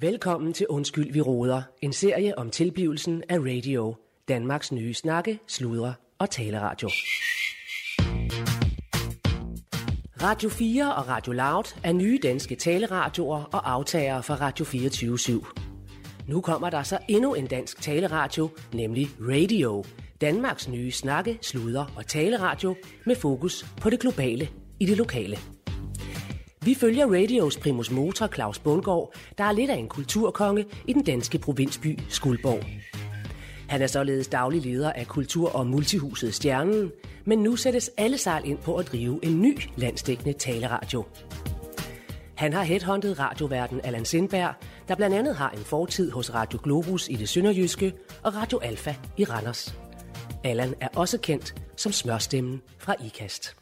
Velkommen til Undskyld, vi råder. En serie om tilblivelsen af radio. Danmarks nye snakke, sludre og taleradio. Radio 4 og Radio Loud er nye danske taleradioer og aftagere fra Radio 24 /7. Nu kommer der så endnu en dansk taleradio, nemlig Radio. Danmarks nye snakke, sludre og taleradio med fokus på det globale i det lokale. Vi følger radios primus motor Claus Bundgaard, der er lidt af en kulturkonge i den danske provinsby Skuldborg. Han er således daglig leder af Kultur- og Multihuset Stjernen, men nu sættes alle sejl ind på at drive en ny landsdækkende taleradio. Han har headhunted radioverden Allan Sindberg, der blandt andet har en fortid hos Radio Globus i det sønderjyske og Radio Alfa i Randers. Allan er også kendt som smørstemmen fra IKAST.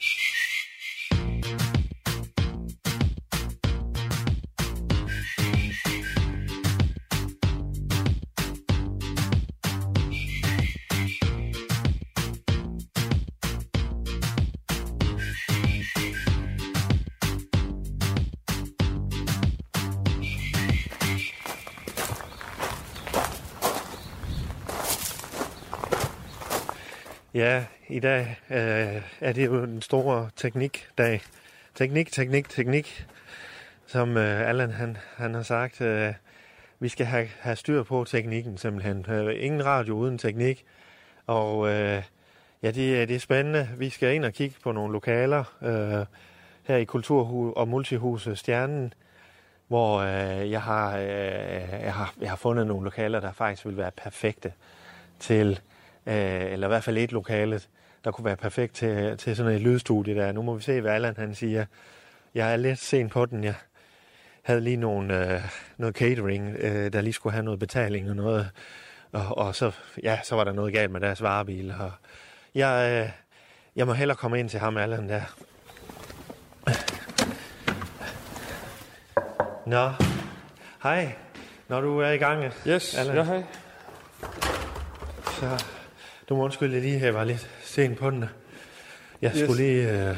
Ja, i dag øh, er det jo den store teknikdag. Teknik, teknik, teknik. Som øh, Allan han, han har sagt, øh, vi skal have, have styr på teknikken simpelthen. Øh, ingen radio uden teknik. Og øh, ja, det, øh, det er spændende. Vi skal ind og kigge på nogle lokaler øh, her i Kulturhus og Multihuset Stjernen, hvor øh, jeg, har, øh, jeg, har, jeg har fundet nogle lokaler, der faktisk vil være perfekte til øh, eller i hvert fald et lokalet, der kunne være perfekt til, til sådan et lydstudie der. Nu må vi se, hvad Allan han siger. Jeg er lidt sent på den. Jeg havde lige nogle, øh, noget catering, øh, der lige skulle have noget betaling og noget. Og, og så, ja, så var der noget galt med deres varebil. Og jeg, øh, jeg må hellere komme ind til ham, Allan, der. Nå, hej. Når du er i gang, Yes, Allan. ja hej. Så du må undskylde, jeg lige jeg var lidt sent på den. Jeg Yes. skulle lige... Øh,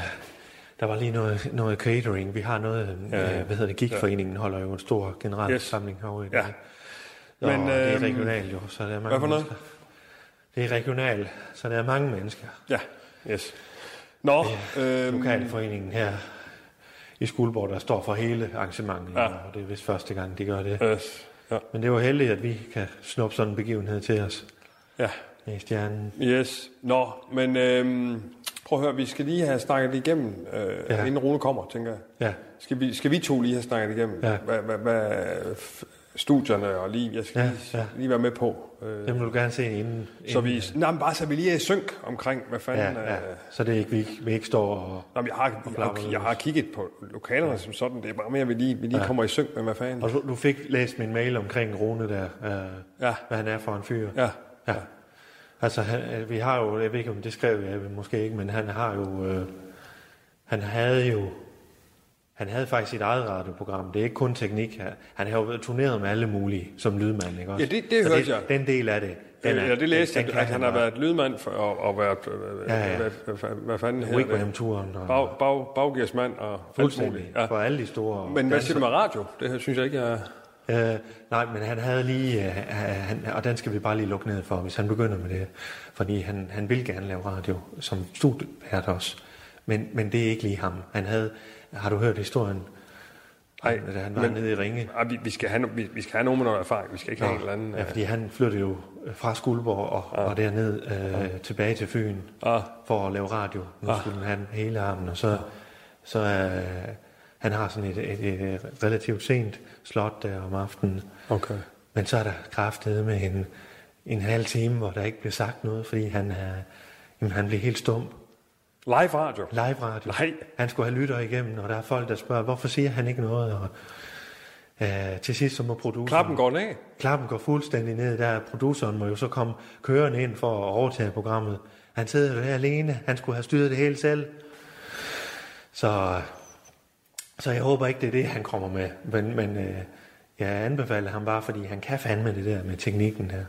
der var lige noget, noget catering. Vi har noget... Ja, Ja, ja. øh, hvad hedder det? Gigforeningen holder jo en stor generalsamling yes. herovre i Ja. dag. Men, Men, og det er øhm, regionalt jo, så der er mange hvad for noget? mennesker. Det er regionalt, så der er mange mennesker. Ja, yes. Nå, øhm, Lokalforeningen her i Skuldborg, der står for hele arrangementet, Ja. ja. og det er vist første gang, de gør det. yes, ja, Men det er jo heldigt, at vi kan snuppe sådan en begivenhed til os ja, i stjernen. yes. Nå, men øhm, prøv at høre, vi skal lige have snakket igennem, øh, ja. Ja. inden Rune kommer, tænker jeg. Ja, Skal vi, skal vi to lige have snakket igennem, Ja. hvad, hvad, hvad studierne og lige, jeg skal Ja, lige, ja. lige være med på. Øh, det må du gerne se inden. så inden, vi, nej, men bare så vi lige er i synk omkring, hvad fanden... Ja, ja. Øh, Så det er ikke, vi, ikke- vi ikke står og... Nå, men jeg, har, jeg, har, flapper jeg har kigget på lokalerne som sådan. Det er bare mere, at vi lige, vi lige ja. kommer i synk med, hvad fanden... Og du, du fik læst min mail omkring Rune der, øh, Ja. hvad han er for en fyr. Ja, ja. Altså, han, øh, vi har jo, jeg ved ikke, om det skrev jeg måske ikke, men han har jo, øh, han havde jo, han havde faktisk sit eget radioprogram. Det er ikke kun teknik. Han har jo turneret med alle mulige som lydmand, ikke også? Ja, det- det Så hørte jeg. Den del af det, den er, ja, det læste jeg, at kan han har været lydmand for, og, og været, øh, Ja, ja. Hvad, hvad, hvad, fanden hedder det? Wigwam-turen og Bag, bag, baggearsmand og alt muligt. ja. for alle de store. Men hvad siger du med radio? Det her synes jeg ikke, jeg... Øh, nej, men han havde lige, øh, han, og den skal vi bare lige lukke ned for, hvis han begynder med det. Fordi han, han vil gerne lave radio som studievært også. Men, men det er ikke lige ham. Han havde, har du hørt historien? Nej, da han var men- nede i Ringe. Ah, vi, vi, skal have, vi, vi skal have nogen med noget erfaring. Vi skal ikke have en eller anden... ja, fordi han flyttede jo fra Skuldborg og, ja. og derned øh, tilbage til Fyn Ah. for at lave radio. Nu skulle han have hele armen, og så, så øh, han har sådan et, et, et, relativt sent slot der om aftenen. Okay. Men så er der kraftet med en, en halv time, hvor der ikke bliver sagt noget, fordi han, er, jamen, han bliver helt stum. Live radio? Live radio. Nej. Han skulle have lytter igennem, og der er folk, der spørger, hvorfor siger han ikke noget? Og, øh, til sidst så må produceren... Klappen går ned? Klappen går fuldstændig ned. Der produceren må jo så komme kørende ind for at overtage programmet. Han sidder jo der alene. Han skulle have styret det hele selv. Så, så jeg håber ikke, det er det, han kommer med. Men, men øh, jeg anbefaler ham bare, fordi han kan fandme det der med teknikken her.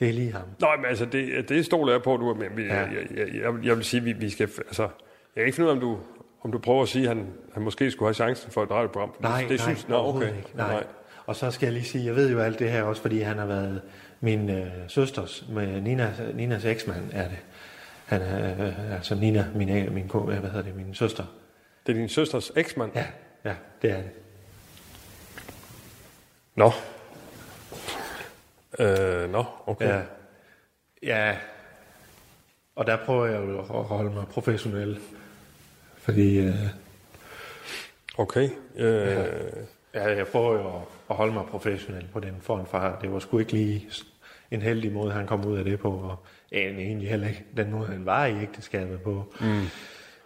Det er lige ham. Nej, men altså, det, det stoler jeg på, du er med. Vi, Ja. jeg, jeg, jeg, jeg vil sige, vi, vi skal... Altså, jeg kan ikke finde ud af, om du, om du prøver at sige, at han, han måske skulle have chancen for et radioprogram. Nej, det nej, synes, nå, okay. ikke. Nej. Og så skal jeg lige sige, jeg ved jo alt det her også, fordi han har været min øh, søsters, med Nina, Ninas eksmand er det. Han er, øh, altså Nina, min, min, ko- hvad hedder det, min søster. Det er din søsters eksmand? Ja, ja, det er det. Nå. Øh, nå, okay. Ja. ja. Og der prøver jeg jo at holde mig professionel. Fordi øh, Okay. Øh, ja, jeg prøver jo at- at holde mig professionel på den form for, det var sgu ikke lige en heldig måde, han kom ud af det på, og egentlig heller ikke den måde, han var i ægteskabet på. Mm.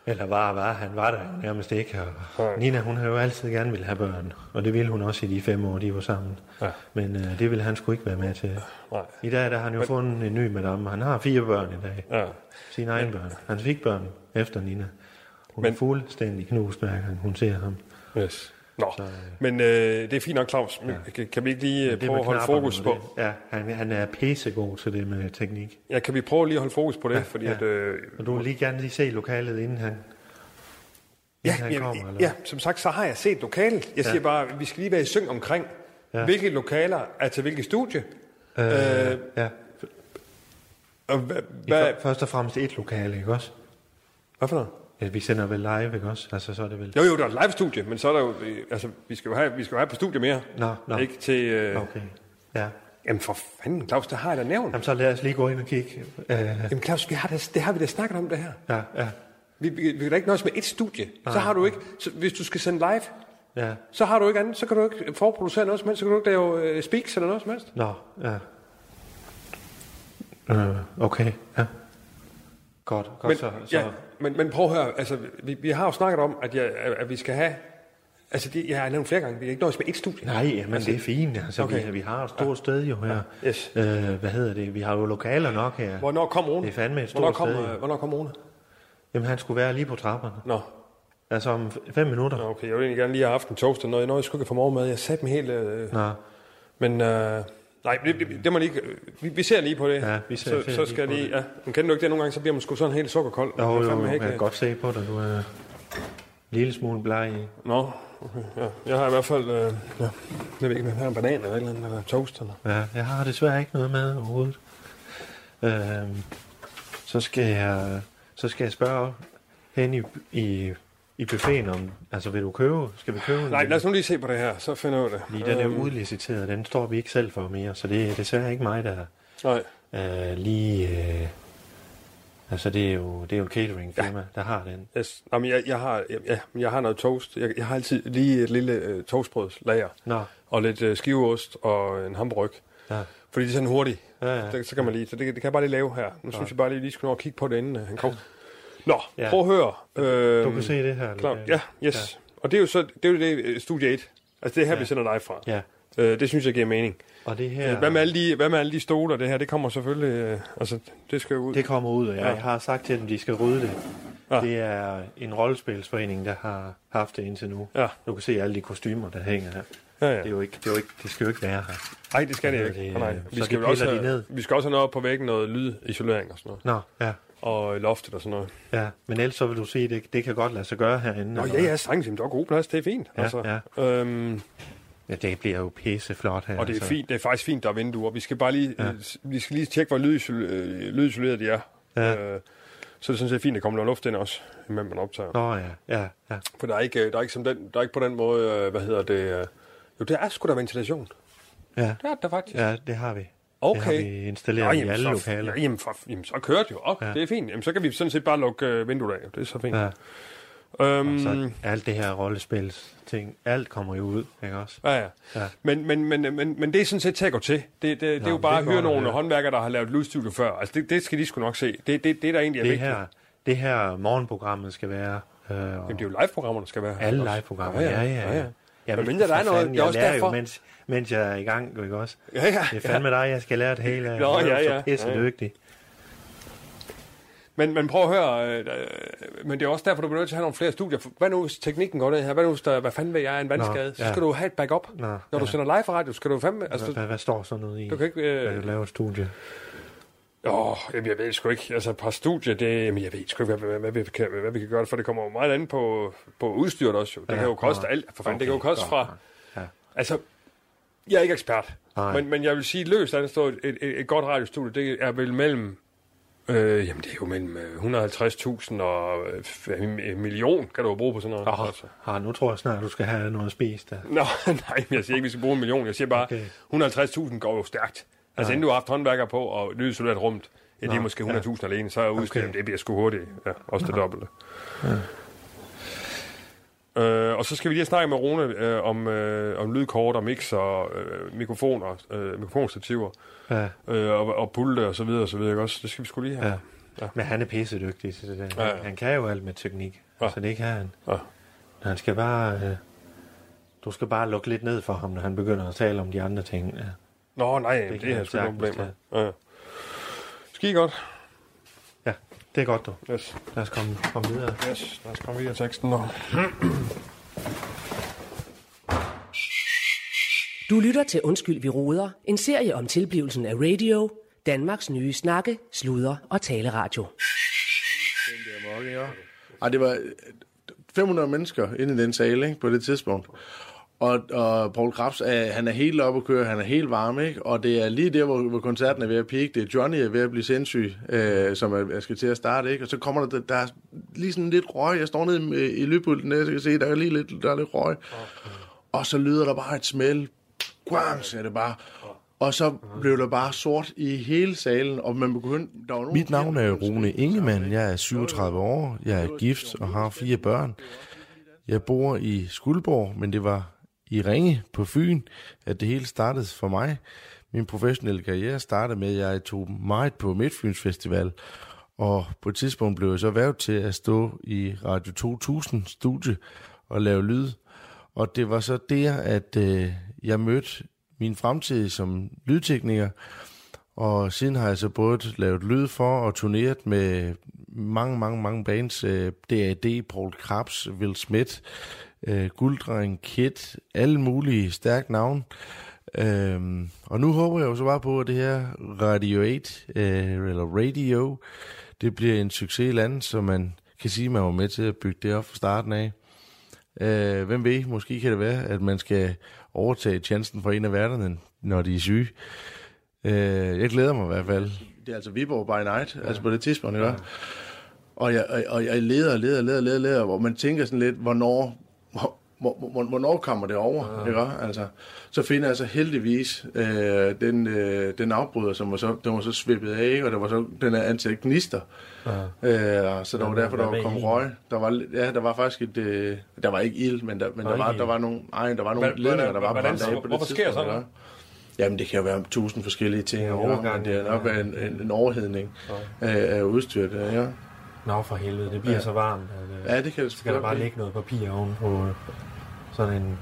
Eller var, var, han var der nærmest ikke. Og. Nina, hun har jo altid gerne ville have børn, og det ville hun også i de fem år, de var sammen. Ja. Men øh, det ville han sgu ikke være med til. nej. I dag der har han jo fundet en ny madame. Han har fire børn i dag. Ja. Sine egne børn. Han fik børn efter Nina. Hun Men, Men- er fuldstændig knust, hver gang hun ser ham. Yes. Nå, Så, øh, men øh, det er fint nok, Claus. Men kan, kan vi ikke lige øh, det prøve at holde fokus på... Det, ja, han, han er pissegod til det med teknik. Ja, kan vi prøve lige at holde fokus på det? Ja, fordi ja. at... Øh, Og du vil lige gerne lige se lokalet, inden han, ja, inden han ja, kommer? Eller? ja, som sagt, så har jeg set lokalet. Jeg siger bare, vi skal lige være i syng omkring, Ja. ja. hvilke lokaler er til hvilke studie. Øh, Øh, ja. Og hvad, for- Først og fremmest et lokale, ikke også? hvad for noget? Ja, vi sender vel live, ikke også? Altså, så er det vel... Jo, jo, der er et live-studie, men så er der jo... Altså, vi skal jo have, vi skal jo have på studie mere. Nå, nå. Ikke til... Øh, Okay. Ja. Jamen for fanden, Claus, det har jeg da nævnt. Jamen, så lad os lige gå ind og kigge. Øh, Jamen Claus, vi har da, det har vi da snakket om det her. ja, ja, Vi, vi, vi kan da ikke nøjes med et studie. Så har du ikke... Så, hvis du skal sende live, ja. så har du ikke andet. Så kan du ikke forproducere noget som helst. Så kan du ikke lave uh, speaks eller noget som helst. Nå, ja. Øh, okay, ja. Godt, godt Men, så, så. ja, men, men prøv at høre. Altså, vi, vi har jo snakket om, at, jeg, at, vi skal have... Altså, det, jeg har nævnt flere gange. Vi kan ikke nøjes med et studie. Nej, men det er fint. Altså, okay. Vi, vi har et stort sted jo her. Yes. Øh, hvad hedder det? Vi har jo lokaler nok her. Hvornår kom Rune? Det er fandme et stort hvornår kom, sted, øh, Hvornår kom Rune? Jamen, han skulle være lige på trapperne. Nå, Altså om fem minutter. Nå, okay. Jeg ville egentlig gerne lige have haft en toast eller noget. Jeg nåede sgu ikke at få morgen med. Jeg satte mig helt... Øh, Nå, men... Øh, nej, det, det, det må lige... øh, Vi, vi ser lige på det. Ja, vi ser- så, ser så lige skal lige... det. Ja, men kender du ikke det? Nogle gange, så bliver man sgu sådan helt sukkerkold. jo, jo, jo, jeg kan godt se på dig. Du er en lille smule bleg i. Nå, okay, ja. Jeg har i hvert fald... Øh, ja. Jeg ved ikke, jeg har en banan eller et eller andet, eller toast eller... Ja, jeg har desværre ikke noget med overhovedet. Øhm, så skal jeg, så skal jeg spørge hen i, i, i buffeten om, altså vil du købe, skal vi købe en Nej, lad os nu lige se på det her, så finder jeg af det. Fordi den er Øhm, udliciteret, den står vi ikke selv for mere, så det er desværre ikke mig, der Nej, øh, lige... Øh, altså, det er jo, det er jo et cateringfirma, ja. der har den. yes. Nå, men jeg, jeg, har, jeg, ja, men jeg har noget toast. Jeg, jeg har altid lige et lille øh, toastbrødslager, Nå, og lidt øh, skiveost og en hamburg. ja. Fordi det er sådan hurtigt. Ja, ja. Det, så kan man lige, så det, det kan jeg bare lige lave her. Nu synes jeg bare lige, lige skulle nå at kigge på det, inden øh, han kom. Nå, Ja. prøv at høre. Øh, Du kan se det her. Klar. Ja, yes. Ja. Og det er jo så det, er jo det øh, studie 1. Altså det er her, ja. Ja. vi sender live fra. Ja, Øh, det synes jeg giver mening. og det her, Ja. Hvad, med alle de, hvad med alle de stole og det her? Det kommer selvfølgelig... Øh, altså, det skal jo ud. det kommer ud, og jeg, Ja. har sagt til dem, de skal rydde det. Ja. Det er en rollespilsforening, der har haft det indtil nu. Ja, Du kan se alle de kostymer, der hænger her. ja, Det, er ja. jo ikke, det, er jo ikke, det skal jo ikke være her. Nej, det skal det ikke. Nej, det, nej. så Vi skal, vel også de have, ned. vi skal også have noget på væggen, noget lydisolering og sådan noget. Nå, ja. Og loftet og sådan noget. Ja, men ellers så vil du sige, det, det kan godt lade sig gøre herinde. Nå, eller ja, ja, sagtens. Der er god plads, det er fint. Ja, altså. Øhm, Ja, det bliver jo pisse flot her. og det er altså. fint. Det er faktisk fint, der er vinduer. Vi skal bare lige, Ja. ja. vi skal lige tjekke, hvor øh, lydisoleret de er. Ja. Øh, så er det sådan set fint, at der kommer noget luft ind også, imens man optager. Nå ja, ja, ja. For der er ikke, der er ikke, som den, der er ikke på den måde, øh, hvad hedder det... øh, Jo, det er sgu da ventilation. Ja, Det er der faktisk. ja det har vi. Okay. Det har vi installeret Nå, i jamen, alle så, lokaler. Ja, jamen, for, jamen, så kører det jo op. Ja. Ja. Det er fint. Jamen, så kan vi sådan set bare lukke øh, vinduet af. Det er så fint. Ja, Øhm, så alt det her rollespils ting, alt kommer jo ud, ikke også? ja, ja. Ja. Men, men, men, men, men det er sådan set til at gå til. Det, det, det er Nå, jo bare at der, nogle ja. håndværkere, der har lavet lydstudio før. Altså, det, det skal de sgu nok se. Det, det, det der egentlig er Det vigtigt. her, det her morgenprogrammet skal være... Øh, Jamen, det er jo live-programmer, der skal være. alle liveprogrammer, ja, ja. ja, ja. ja. Men mindre der er noget- er jeg også lærer derfor. Jo, mens, mens jeg er i gang, ikke også? Ja, ja. Det er fandme dig, jeg skal lære det hele. Nå, Jeg er jo ja, ja. så pisse Ja, ja. dygtig. Men, men prøv at høre, øh, øh, men det er også derfor, du bliver nødt til at have nogle flere studier. Hvad nu, hvis teknikken går ned her? Hvad nu, hvis der, hvad fanden ved jeg, er en vandskade? Nå, så ja. skal du have et backup. Nå, Når du ja. sender live radio, skal du fandme... Altså, Hvad, hvad står sådan noget i? du kan ikke... Hvad Øh, du laver et studie. Åh, jamen, jeg ved sgu ikke. Altså, et par studier, det, jamen, jeg ved sgu ikke, hvad, hvad, hvad, vi kan, hvad vi kan gøre, for det kommer jo meget an på, på udstyret også. Jo. Det Ja, kan jo koste alt. For fanden, det kan jo Okay, koste fra... Ja. Altså, Jeg er ikke ekspert, Nej. men, men jeg vil sige, løst andet står et, et, et, godt radiostudie, det er vel mellem, øh, jamen det er jo mellem øh, 150.000 og øh, en million, kan du jo bruge på sådan noget. Oh, Altså. ah, nu tror jeg snart, du skal have noget at spise der. Nå, nej, jeg siger ikke, vi skal bruge en million. Jeg siger bare, Okay. 150.000 går jo stærkt. Altså inden du har haft håndværker på og lydisoleret rumt, ja, det er måske 100.000 ja. alene, så er udstyret, Okay. det bliver sgu hurtigt. Ja, også det dobbelte. Øh, og så skal vi lige snakke med Rune øh, om, øh, om lydkort og mix og øh, mikrofoner, øh, mikrofonstativer Ja. øh, og, og pulte og så videre og så videre. Også? Det skal vi skulle lige have. Ja. Ja. Men han er pisse dygtig til det der. Ja, Ja, ja. Han kan jo alt med teknik. Ja. Ja. Så det ikke han. Ja. Han skal bare... Øh, du skal bare lukke lidt ned for ham, når han begynder at tale om de andre ting. Ja. Nå, nej, det, det er sgu ikke problem med. Ja. Skide godt. ja, det er godt, du. Yes. Lad os komme, komme videre. yes. Lad os komme videre teksten nu. Du lytter til Undskyld, vi roder, en serie om tilblivelsen af radio, Danmarks nye snakke, sludder og taleradio. Ej, det var øh, 500 mennesker inde i den sal ikke, på det tidspunkt. Og, og Paul Krabs, er, han er helt oppe at køre, han er helt varm, ikke? Og det er lige der, hvor, hvor koncerten er ved at peak. Det er Johnny er ved at blive sindssyg, øh, som er, jeg skal til at starte, ikke? Og så kommer der, der er lige sådan lidt røg. Jeg står nede i, i lydpulten, der, så kan se, der er lige lidt, der er lidt røg. Og så lyder der bare et smæld. Quang, siger det bare. Og så blev der bare sort i hele salen, og man begyndte... Der var nogen, Mit navn er Rune Ingemann. Jeg er 37 år. Jeg er gift og har fire børn. Jeg bor i Skuldborg, men det var i Ringe på Fyn, at det hele startede for mig. Min professionelle karriere startede med, at jeg tog meget på Midtfyns Festival, og på et tidspunkt blev jeg så værd til at stå i Radio 2000 studie og lave lyd. Og det var så der, at øh, jeg mødte min fremtid som lydtekniker, og siden har jeg så både lavet lyd for og turneret med mange, mange, mange bands. Øh, D.A.D., Paul Krabs, Will Smith, øh, Gulddreng, Kid, alle mulige stærke navne. Øhm, og nu håber jeg jo så bare på, at det her Radio 8, øh, eller Radio, det bliver en succes i landet, så man kan sige, at man var med til at bygge det op fra starten af. Øh, hvem ved, måske kan det være, at man skal overtage tjenesten for en af værterne, når de er syge. Øh, jeg glæder mig i hvert fald. det er altså Viborg by night, ja. altså på det tidspunkt, ikke? Og jeg, og, og jeg leder og leder og leder, leder, leder, hvor man tænker sådan lidt, hvornår, hvor, hvor, hvor, hvornår kommer det over, ja. ikke? Altså, så finder jeg så heldigvis øh, den, øh, den afbryder, som var så, den var så svippet af, ikke? og der var så den her antal gnister. Ja. Øh, så der var derfor, der var kom røg. Der var, ja, der var faktisk et, øh, der var ikke ild, men der, men der var, der var nogle, ej, der var nogle Hvordan- ledninger, der var hvordan- brændt af på det hvorfor sker sådan ikke? Jamen, det kan jo være tusind forskellige ting. Overgang, det er nok ja. være en, en, en overhedning af, af udstyret. Ja. Nå, for helvede, det bliver Ja. så varmt. At, øh, ja, det kan det skal der bare ligge noget papir oven på øh, sådan en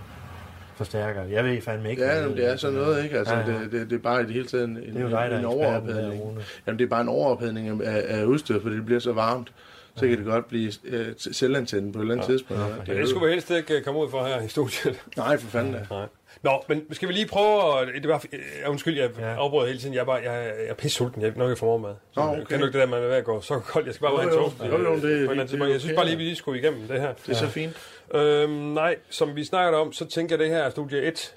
forstærker. Jeg ved fandme ikke. Ja, jamen, det er sådan noget, ikke? Altså, Ja, ja. det, det, det er bare i det hele taget en, Det er jo en, dig, en der, overophedning. Jamen, det er bare en overophedning af, af udstyret, fordi det bliver så varmt. Så kan det godt blive øh, selvantændt på et eller andet tidspunkt. Ja, Ja, Men det skulle vi helst ikke øh, komme ud for her i studiet. Nej, for fanden da. Nej. Nå, men skal vi lige prøve at... Det var, øh, undskyld, jeg Ja. afbryder hele tiden. Jeg er, bare, jeg, jeg er pisse sulten. Jeg er nok ikke for morgenmad. Så, Nå, okay. Kan du ikke det der, man er ved at gå så koldt? Jeg skal bare Jo, have en toast. Jo, jo, det er- på et eller andet det er tidspunkt. Jeg synes bare lige, ja. vi lige skulle igennem det her. Det er så fint. Øhm, nej, som vi snakkede om, så tænker jeg det her er studie 1,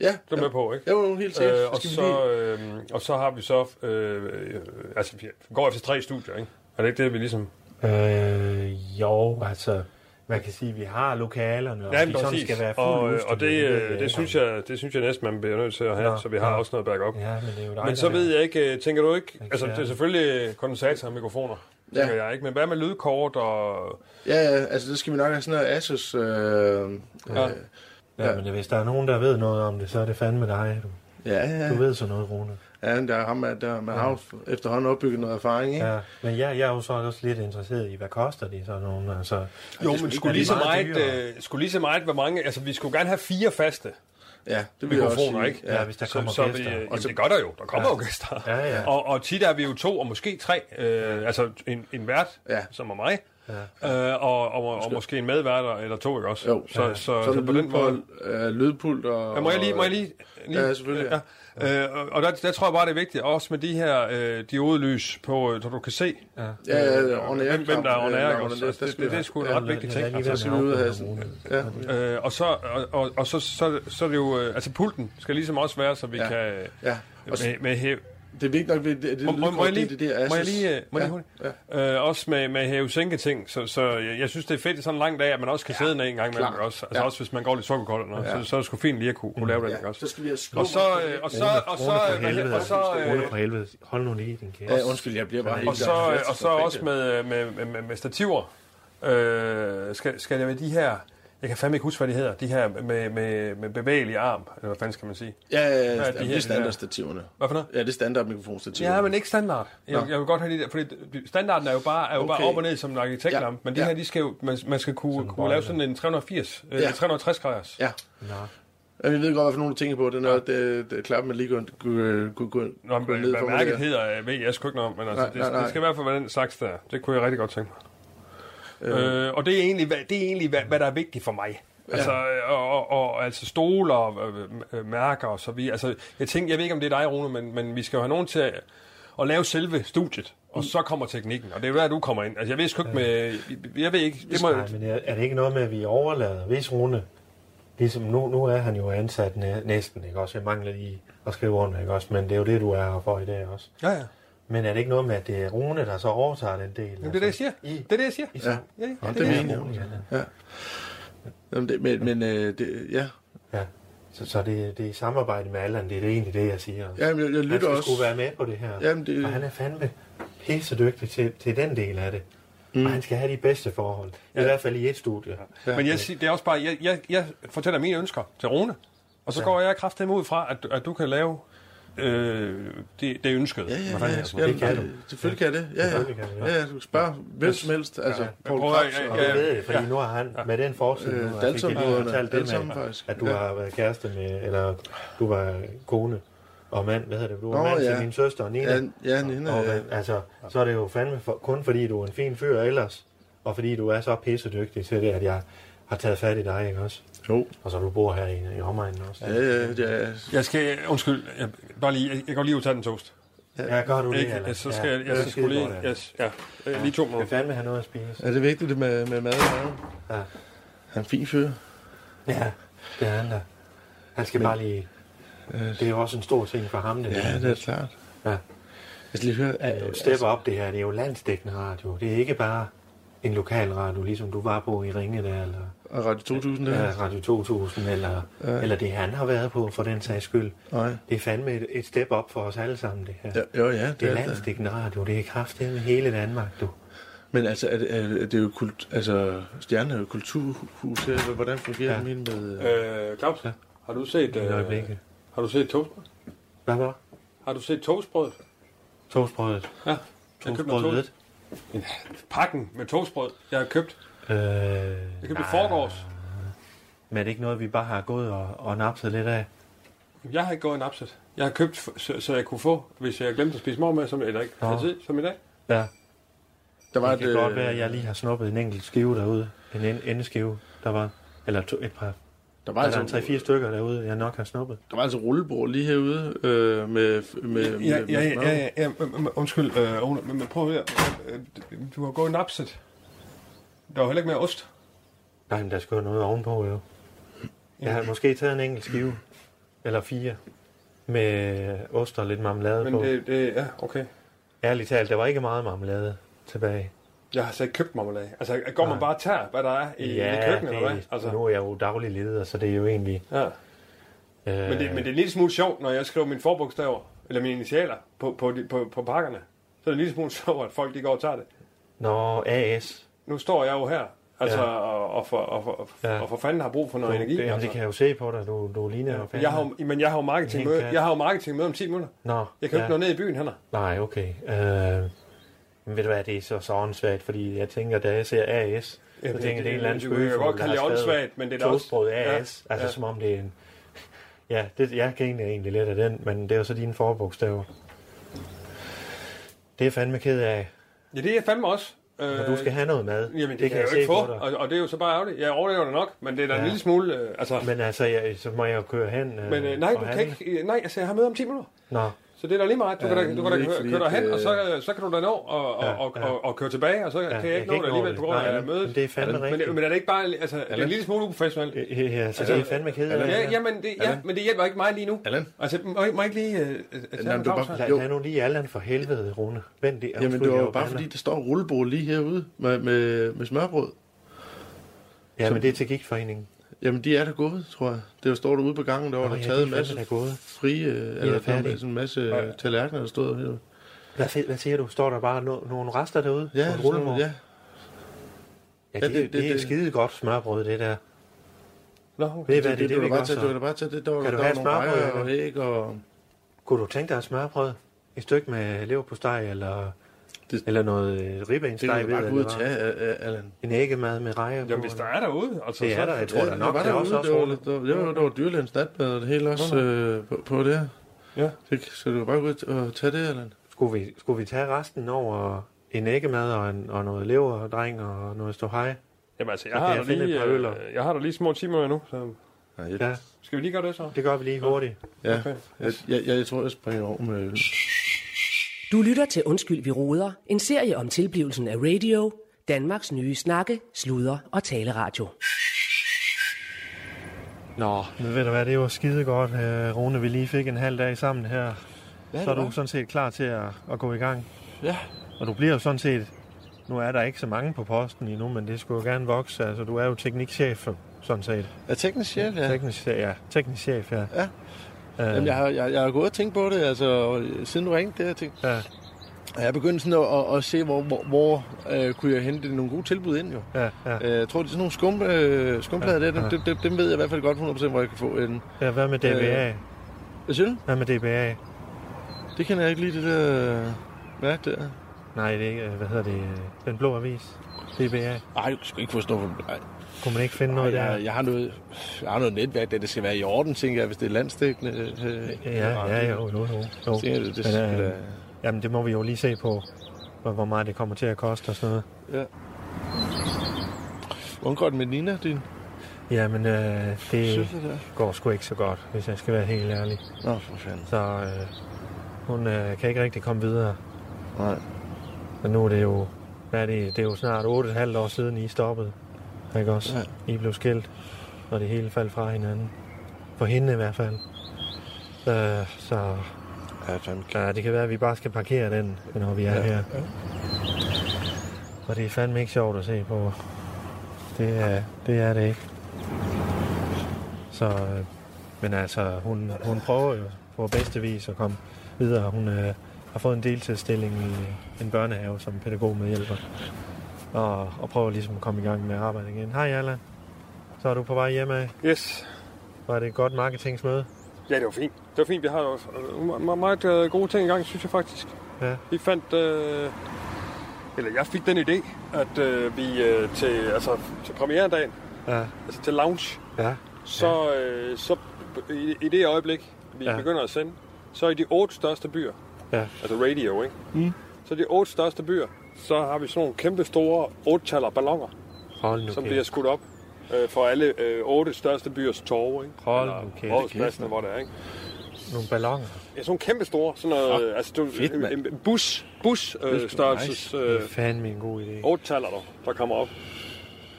Ja, du er med på, ikke? var helt sikkert. Øh, Så og, så, lige... øh, og så har vi så... Øh, øh, altså, vi går efter tre studier, ikke? Er det ikke det, vi ligesom... Øh, jo, altså, man kan sige, at vi har lokalerne, og Ja, de sådan præcis. skal være fuldt og, udstyret, og det, øh, jeg det, ikke. synes jeg, det synes jeg næsten, man bliver nødt til at have, Nå, så vi har nå. også noget backup. Ja, men det er jo dig, Men så ved jeg ikke, øh, tænker du ikke, altså det er ja. selvfølgelig kondensator og mikrofoner, Ja. jeg ikke, men hvad med lydkort og... Ja, ja, altså, det skal vi nok have sådan noget Asus... Øh, Ja. øh, Ja, men hvis der er nogen, der ved noget om det, så er det fandme dig. Du, ja, ja. du ved så noget, Rune. Ja, der er ham, der, der man har jo efterhånden opbygget noget erfaring, ikke? Ja, men jeg, jeg er jo så også lidt interesseret i, hvad koster de sådan nogle, altså... Jo, det men skulle lige, så meget, øh, skulle lige så meget, hvor mange... Altså, vi skulle gerne have fire faste Ja, det vil jeg mikrofoner, sige. ikke? Ja, hvis der kommer så, så gæster. Vi, Og så- det gør der jo. Der kommer Ja. jo gæster. Ja, ja. Og, og tit er vi jo to, og måske tre. Øh, altså en, en vært, Ja. som er mig, ja. øh, og, og, og, måske en medværter eller to, ikke også? Jo, så, ja. så, så, så, så på den måde... øh, lydpult og... Ja, må jeg lige... Må jeg lige, lige Ja, selvfølgelig, Ja. Øh, og- der, der tror jeg bare, det er vigtigt, også med de her øh, diodelys på, øh, så du kan se, Ja, ja, ja, air hvem, hvem der er on air, Ja? Altså, det, det, det er sgu en ja, ret vigtig ting. Altså, Så skal vi ud af hasen. Ja, øh, og så, og, og, og så, så, så er det jo... Øh, altså, pulten skal ligesom også være, så vi Ja. kan... ja. Med, med det er vigtigt nok, det, det, det, må, må, må, jeg lige, det, det der må jeg lige, øh, må jeg lige ja, ja. Øh, også med, med hæve sænke ting, så, så jeg, jeg synes, det er fedt i sådan en lang dag, at man også kan sidde ned en gang imellem. Også, altså Ja. også hvis man går lidt sukkerkold eller noget, Ja. så, så er det sgu fint lige at kunne, kunne lave det. Ja, ikke også? så skal vi have slå Og så, øh, og så, og så, øh, og så, øh, for helvede. Hold nu lige din kære. Ja, undskyld, jeg bliver bare helt... og så, øh, og så også med, med, med, med, med stativer, øh, skal, skal det være de her, jeg kan fandme ikke huske, hvad de hedder, de her med, med, med bevægelig arm, eller hvad fanden skal man sige? Ja, ja, Hvad ja, er de det, her, de er standardstativerne. Hvad for noget? Ja, det er standard mikrofonstativerne. Ja, men ikke standard. Jeg, Nå. jeg vil godt have de der, fordi standarden er jo bare, er jo bare Okay. op og ned som en arkitektlampe, Ja, men de ja. her, de skal jo, man, man skal kunne, kunne bøjler. lave sådan en 380, øh, Ja. 360 graders. Ja. Nå. Ja, vi ved godt, hvad for nogle du tænker på. Det er, noget, det, det er klart, man lige Nå, går men, ned hvad mærket hedder, ved jeg sgu ikke noget om, men altså, Nej, det, nej, nej. det skal i hvert fald være den slags der. Det kunne jeg rigtig godt tænke mig. Øh, og det er egentlig, hvad, det er egentlig hvad, hvad der er vigtigt for mig. Altså, øh, og, og, og, altså stoler og øh, øh, mærker og så videre. Altså, jeg tænker, jeg ved ikke, om det er dig, Rune, men, men vi skal jo have nogen til at, at lave selve studiet, og så kommer teknikken, og det er jo der, du kommer ind. Altså, jeg ved sgu ikke med... Jeg ved ikke... Det må, Nej, men er, er det ikke noget med, at vi overlader, hvis Rune, ligesom nu, nu er han jo ansat næ, næsten, ikke også? Jeg mangler lige at skrive under, ikke også? Men det er jo det, du er her for i dag også. ja, ja. Men er det ikke noget med, at det er Rune, der så overtager den del? Jamen, det er det, jeg siger. I, Det er det, jeg siger. I, Ja. Ja, ja, Ja, det, det er mener jeg. Rune, ja. Jamen, det, men, men øh, det, ja. ja. Så, så det, det er i samarbejde med Allan, det er det egentlig det, jeg siger. Jamen, jeg, jeg han lytter skal også. skulle være med på det her. Jamen, det, Og han er fandme pisse dygtig til, til den del af det. Mm. Og han skal have de bedste forhold. I hvert fald i et studie. Ja. Men jeg, siger- det er også bare, jeg, jeg, jeg fortæller mine ønsker til Rune, og så Ja. går jeg kraftigt ud fra, at, at du kan lave øh, det, det ønskede. Ja, ja, Hvad ja, fanden ja, hedder ja, Det kan ja, du. selvfølgelig kan det. Ja, ja. Kan det, ja. Ja, ja, du kan spørge hvem som helst. Altså, Ja. Paul Prøv at- Krebs ja, og... Og ja, det ved fordi ja. nu har han med den forskning, Øh, nu Dalton-brødrene. fortalt det med, faktisk. at du Ja. har været kæreste med, eller du var kone og mand, hvad hedder det, du var Nå, mand ja. til min søster Nina. Ja, ja, Nina, og, ja. øh, altså, så er det jo fandme for, kun fordi du er en fin fyr ellers, og fordi du er så pissedygtig til det, at jeg har taget fat i dig, ikke også? Jo. Og så du bor her i, i omegnen også. Ja, ja, ja. Jeg skal, undskyld, jeg, bare lige, jeg, jeg går lige ud og tager den toast. Ja, gør du det, Ikke? eller? Ja, så skal jeg, jeg, jeg skulle lige, yes, ja, øh, lige to Jeg minutter. fandme have noget at spise. Er det vigtigt det med, med mad? Ja. Han er en fin fyr. Ja, det er han da. Han skal Men- bare lige... Det er jo også en stor ting for ham, det Ja, der. det er klart. Ja. Jeg skal lige høre... Det jo et step op, det her. Det er jo landsdækkende radio. Det er ikke bare en lokal radio, ligesom du var på i Ringe der, eller Og Radio 2000 der? ja, Radio 2000, eller, Ja. eller det han har været på, for den sags skyld. Nej. Det er fandme et, et step op for os alle sammen, det her. Ja, jo, ja, det, Det er det. landsdækkende radio. Det er kraftigt med hele Danmark, du. Men altså, er det, er, det- er jo kult, altså, Stjernen er jo kulturhus her. Hvordan fungerer Ja. det med... Øh, Øh, Claus, Ja. har du set, øh, har du set toastbrød? Hvad var Har du set toastbrød? Toastbrødet. Ja. Jeg købte noget Toastbrødet. toast. Pakken med toastbrød, jeg har købt. Øh, Jeg købte i forgårs. Men er det ikke noget, vi bare har gået og, og napset lidt af? Jeg har ikke gået en napset. Jeg har købt, så, så jeg kunne få, hvis jeg glemte at spise morgenmad, som, eller ikke Nå. havde tid, som i dag. Ja. der var Det kan et, godt øh, være, at jeg lige har snuppet en enkelt skive derude. En en- endeskive, der var... Eller to, et par... der var, Der er altså, 3-4 stykker derude, jeg nok har snuppet. der var altså rullebord lige herude øh, med, med, Ja, med, ja, med ja, ja, ja, ja, undskyld, øh, men, men prøv at høre. Øh, Du har gået napset. Der var heller ikke mere ost. Nej, men der skal jo noget ovenpå, jo. Jeg har måske taget en enkelt skive. Eller fire. Med ost og lidt marmelade Men på. det, det, ja, okay. Ærligt talt, der var ikke meget marmelade tilbage. Jeg har så ikke købt marmelade. Altså, går man Nej. bare og tager, hvad der er i, i køkkenet, eller hvad? Altså, nu er jeg jo daglig leder, så det er jo egentlig... ja. Øh, Men, det, men det er en lille smule sjovt, når jeg skriver mine forbogstaver, eller mine initialer, på, på, de, på, på pakkerne. Så er det en lille smule sjovt, at folk de går og tager det. Når AS... Nu står jeg jo her, altså, Ja. og, og, for, og, for, Ja. og for fanden har brug for noget Du, energi. det, altså. det kan jeg jo se på dig, du, du ligner jo jeg har men jeg har jo marketing kat. jeg har jo marketing med om 10 minutter. Nå, Jeg kan jo ikke nå ned i byen, Hanna. Nej, okay. Øh, men ved du hvad, det er så, så åndssvagt, fordi jeg tænker, da jeg ser AS, så Jamen, tænker jeg, det er en eller anden kan spøgefugl, godt der kalde det åndssvagt, men det er også... AS, Ja, altså ja. som om det er en... Ja, det, jeg griner egentlig lidt af den, men det er jo så dine forbogstaver. Det er jeg fandme ked af. Ja, det er jeg fandme også. Øh, du skal have noget mad. Jamen, det, det kan jeg, jo ikke få, og, og det er jo så bare ærgerligt. Jeg overlever det nok, men det er da ja. en lille smule... Øh, altså, Men altså, jeg, så må jeg jo køre hen øh, men øh, nej, og du kan ikke... Nej, altså, jeg har møde om 10 minutter. Nå, Så det er da lige meget. Du Ja, kan da, du kan da køre, køre derhen, og så, så kan du da nå og, og, Ja, og, ja. og, og køre tilbage, og så ja, kan jeg ikke nå det alligevel på grund af mødet. men Det er fandme Men, rigtigt. men er det ikke bare... Altså, det er en lille smule uprofessionelt. Ja, ja, altså, det er fandme kedeligt. Ja, jamen, det, ja, Allan? men det hjælper ikke mig lige nu. Allan? Altså, må, jeg- må jeg ikke lige... Øh, øh, Jamen, en du er bare-? Lad, lad nu lige Allan for helvede, Rune. Vent lige. Jamen, det var jeg jo bare fordi, der står rullebord lige herude med, med, med smørbrød. Ja, men det er til gigtforeningen. Jamen, de er der gået, tror jeg. Det var står derude på gangen, der var Nå, der ja, taget en masse da gået. frie, øh, eller færdige. sådan en masse øh, tallerkener, der stod her. Hvad, hvad siger du? Står der bare no, nogle rester derude? Ja, på et sådan, ja. ja, Ja, det, det- det, det- det, er det- skide godt smørbrød, det der. Nå, okay. Ved I hvad, det det, du bare gør tage, du kan da bare tage det. Der var, Kan du der have var nogle smørbrød, rejer og æg og... Kunne du tænke dig et smørbrød? Et stykke med leverpostej, eller, Det- eller noget øh, Det kan ribbensteg du ved, bare gå ud og tage, Allan. En æggemad med rejer på. Jamen, hvis der er derude, altså, Det er der, jeg tror Ja, nok, var det er også derude, også det var, der, var, der var dyrlægens natbad og det hele også øh, på, på det. Ja. Det, så du kan bare gå ud og tage det, Allan. Skulle vi, skulle vi tage resten over en æggemad og, en, og noget leverdreng og noget ståhej? Jamen, altså, jeg Så har, der jeg finde lige, et par øller. øh, jeg har der lige små timer nu, så Nej, jeg, Ja, skal vi lige gøre det så? det gør vi lige hurtigt. ja, Okay. jeg, jeg, jeg, jeg tror, jeg springer over med øl. Du lytter til Undskyld, vi roder. En serie om tilblivelsen af radio. Danmarks nye snakke, sludre og taleradio. Nå, men ved du hvad, det var skide godt, øh, Rune. Vi lige fik en halv dag sammen her. Ja, så er det du var. sådan set klar til at, at gå i gang. Ja. Og du bliver jo sådan set... Nu er der ikke så mange på posten endnu, men det skulle jo gerne vokse. Altså, du er jo teknikchef, sådan set. Er teknisk chef, ja. Teknisk, ja, teknisk chef, ja. Ja. Øh, Jamen, jeg har, jeg, jeg har gået og tænkt på det, altså, siden du ringte, det har jeg tænkt. ja, jeg er begyndt sådan at, at, at se, hvor, hvor, hvor øh, kunne jeg hente nogle gode tilbud ind, jo. ja, ja. Øh, Jeg tror, det er sådan nogle skum, øh, skumplader, Ja, ja, der, dem, dem, dem ved jeg i hvert fald godt 100% hvor jeg kan få en... ja hvad med DBA? Hvad siger du? Hvad med DBA? Det kender jeg ikke lige, det der øh, mærke der. Nej, det er ikke, øh, hvad hedder det, øh, den blå avis. DBA. Ej, du skal ikke noget. Nej, Kunne man ikke finde noget der? jeg, jeg, har noget, jeg har noget netværk, der det skal være i orden, tænker jeg, hvis det er landstækkende. Øh, Ja, ja, jo, jo, jo. jo. Tænker det, det Men, øh, da- Jamen, det må vi jo lige se på, hvor, meget det kommer til at koste og sådan noget. Ja. Hvordan går det med Nina, din Jamen, øh, det søster der? går sgu ikke så godt, hvis jeg skal være helt ærlig. Nå, for fanden. Så øh, hun øh, kan ikke rigtig komme videre. Nej. Men nu er det jo, hvad er det, det er jo snart 8,5 år siden, I stoppede. Ikke også? Ja. I blev skilt, og det hele faldt fra hinanden. For hende i hvert fald. Øh, så Ja, fandme. ja, det kan være, at vi bare skal parkere den, når vi er Ja. her. Og det er fandme ikke sjovt at se på. Det er det, er det ikke. Så, øh, men altså, hun, hun prøver jo på bedste vis at komme videre. Hun øh, har fået en deltidsstilling i en børnehave som pædagogmedhjælper. Og, og prøver ligesom at komme i gang med at arbejde igen. Hej Allan. Så er du på vej hjem af. Yes. Var det et godt marketingsmøde? Ja, det var fint. Det var fint. Vi har jo øh, me- me- meget øh, gode ting i gang, synes jeg faktisk. Ja. Vi fandt... Øh, eller jeg fik den idé, at øh, vi øh, til, altså, til premieredagen, Ja. altså til lounge, Ja. så, øh, så i, i det øjeblik, vi ja. begynder at sende, så i de otte største byer, Ja. altså radio, ikke? Mm. Så de otte største byer, så har vi sådan nogle kæmpe store otte ballonger, Hold nu som kæft. bliver skudt op øh, for alle øh, otte største byers torve, ikke? Hold nu kæft. Hvor det er, ikke? Nogle balloner. Ja, sådan kæmpe store, sådan noget, altså du, fedt, en, en bus, bus øh, størrelses øh, Det er fandme en god idé. otte taller der, der kommer op.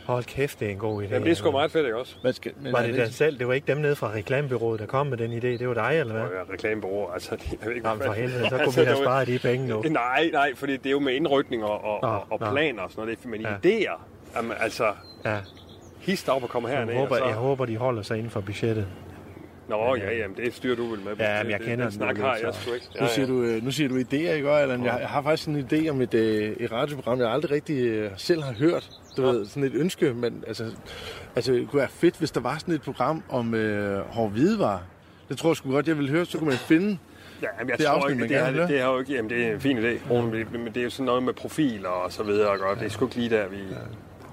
Hold kæft, det er en god idé. Jamen det er sgu meget fedt, ikke også? Hvad skal, men Var er det dig selv? Det var ikke dem nede fra reklamebyrået, der kom med den idé. Det var dig, eller hvad? Ja, reklamebureau, altså, det, jeg ved ikke, Jamen for helvede, så kunne Altså, vi have det sparet de penge nu. Nej, nej, fordi det er jo med indrykning og, og, Nå, og, planer og sådan noget. Det er- Men Ja. idéer, jamen, altså, Ja, hist op og komme herned. jeg håber, og så... jeg håber, de holder sig inden for budgettet. Nå, ja, jamen, det styrer du vel med. Ja, men Det- jeg det- kender den snak har jeg sgu ikke. Nu siger, du, øh, nu siger du idéer, ikke også, Allan? Jeg, jeg har faktisk en idé om et, øh, et radioprogram, jeg aldrig rigtig øh, selv har hørt. Du ved, sådan et ønske, men altså, altså, det kunne være fedt, hvis der var sådan et program om øh, hård hvidevarer. Det tror jeg sgu godt, jeg ville høre, så kunne man finde... Ja, jamen, jeg Det er tror afsnit, ikke, det, er, gerne vil det, er jo ikke, jamen, det er en fin idé, men- men det er jo sådan noget med profiler og så videre, og godt. det er sgu ikke lige der, vi...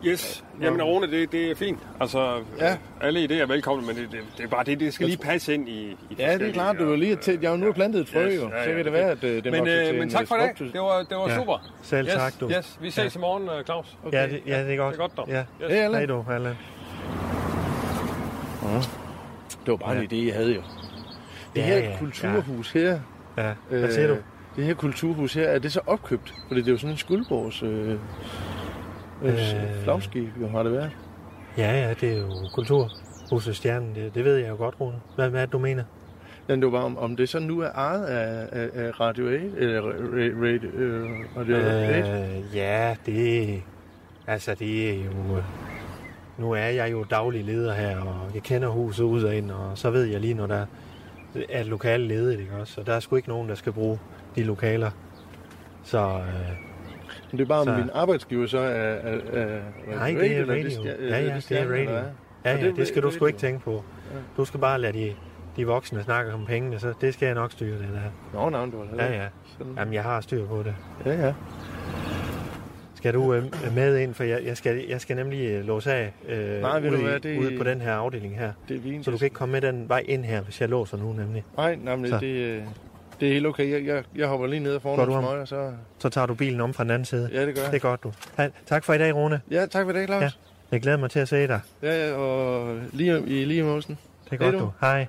Yes. Jamen, Rune, det, det er fint. Altså, Ja. alle idéer er velkomne, men det, det, det er bare det, det skal lige passe ind i, i Ja, det er klart, du er lige til. Jeg har nu plantet et frø, Yes, jo. ja, Så ja, kan det være, at øh, det Men, øh, men en, tak øh, for det. Det var, det var Ja. super. Selv yes, tak, du. Yes, vi ses i morgen, øh, Claus. Okay. Ja, det, ja, det er godt. Det er godt, dog. Ja. Yes. Hey. Hej du, Allan. Det var bare en idé, jeg havde jo. Det Ja, her ja, kulturhus her, Ja, hvad siger du? det her kulturhus her, er det så opkøbt? Fordi det er jo sådan en skuldborgs øh, øh, flagskib, jo har det været. Ja, ja, det er jo Kulturhuset Stjernen. Det, det ved jeg jo godt, Rune. Hvad, hvad er det, du mener? Men det var bare, om, om det så nu er ejet af, af, af Radio 8, eller ra- radio, øh, Radio 8. Øh, ja, det... Altså, det er jo... Nu er jeg jo daglig leder her, og jeg kender huset ud og ind, og så ved jeg lige, når der er et lokale ledigt, ikke også? Og der er sgu ikke nogen, der skal bruge de lokaler. Så øh, det er bare, om Så- min arbejdsgiver så er, er, er nej, Radio det 8, er radio. stjer- Ja, eller ja, det er radio. Ja, ja, det det skal du sgu ikke tænke på. Du skal bare lade de, de voksne snakke om pengene, så det skal jeg nok styre, det der. Nå, nej, det var det. Ja, ja. Sådan. Jamen, jeg har styr på det. Ja, ja. Skal du øh, med ind, for jeg, jeg, skal, jeg skal nemlig øh, låse af øh, Nej, ved du ude, hvad, det- ude på den her afdeling her. Det er fint. Så du kan ikke komme med den vej ind her, hvis jeg låser nu nemlig. Nej, men Så. det, øh, det er helt okay. Jeg, jeg, jeg hopper lige ned og du nogle om? smøger, så... Så tager du bilen om fra den anden side. Ja, det gør Det er jeg. godt, du. Hej. Tak for i dag, Rune. Ja, tak for det, Claus. Ja. Jeg glæder mig til at se dig. Ja, ja, og lige i lige mosen. Det er godt, du. du. Hej.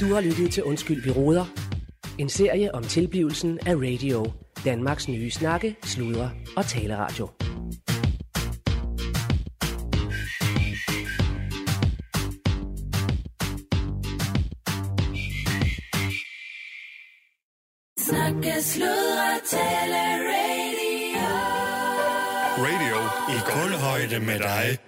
Du har lyttet til Undskyld, vi råder. En serie om tilblivelsen af radio. Danmarks nye snakke, sludre og taleradio. Snakke, sludre, tale, radio. Radio i kulhøjde med dig.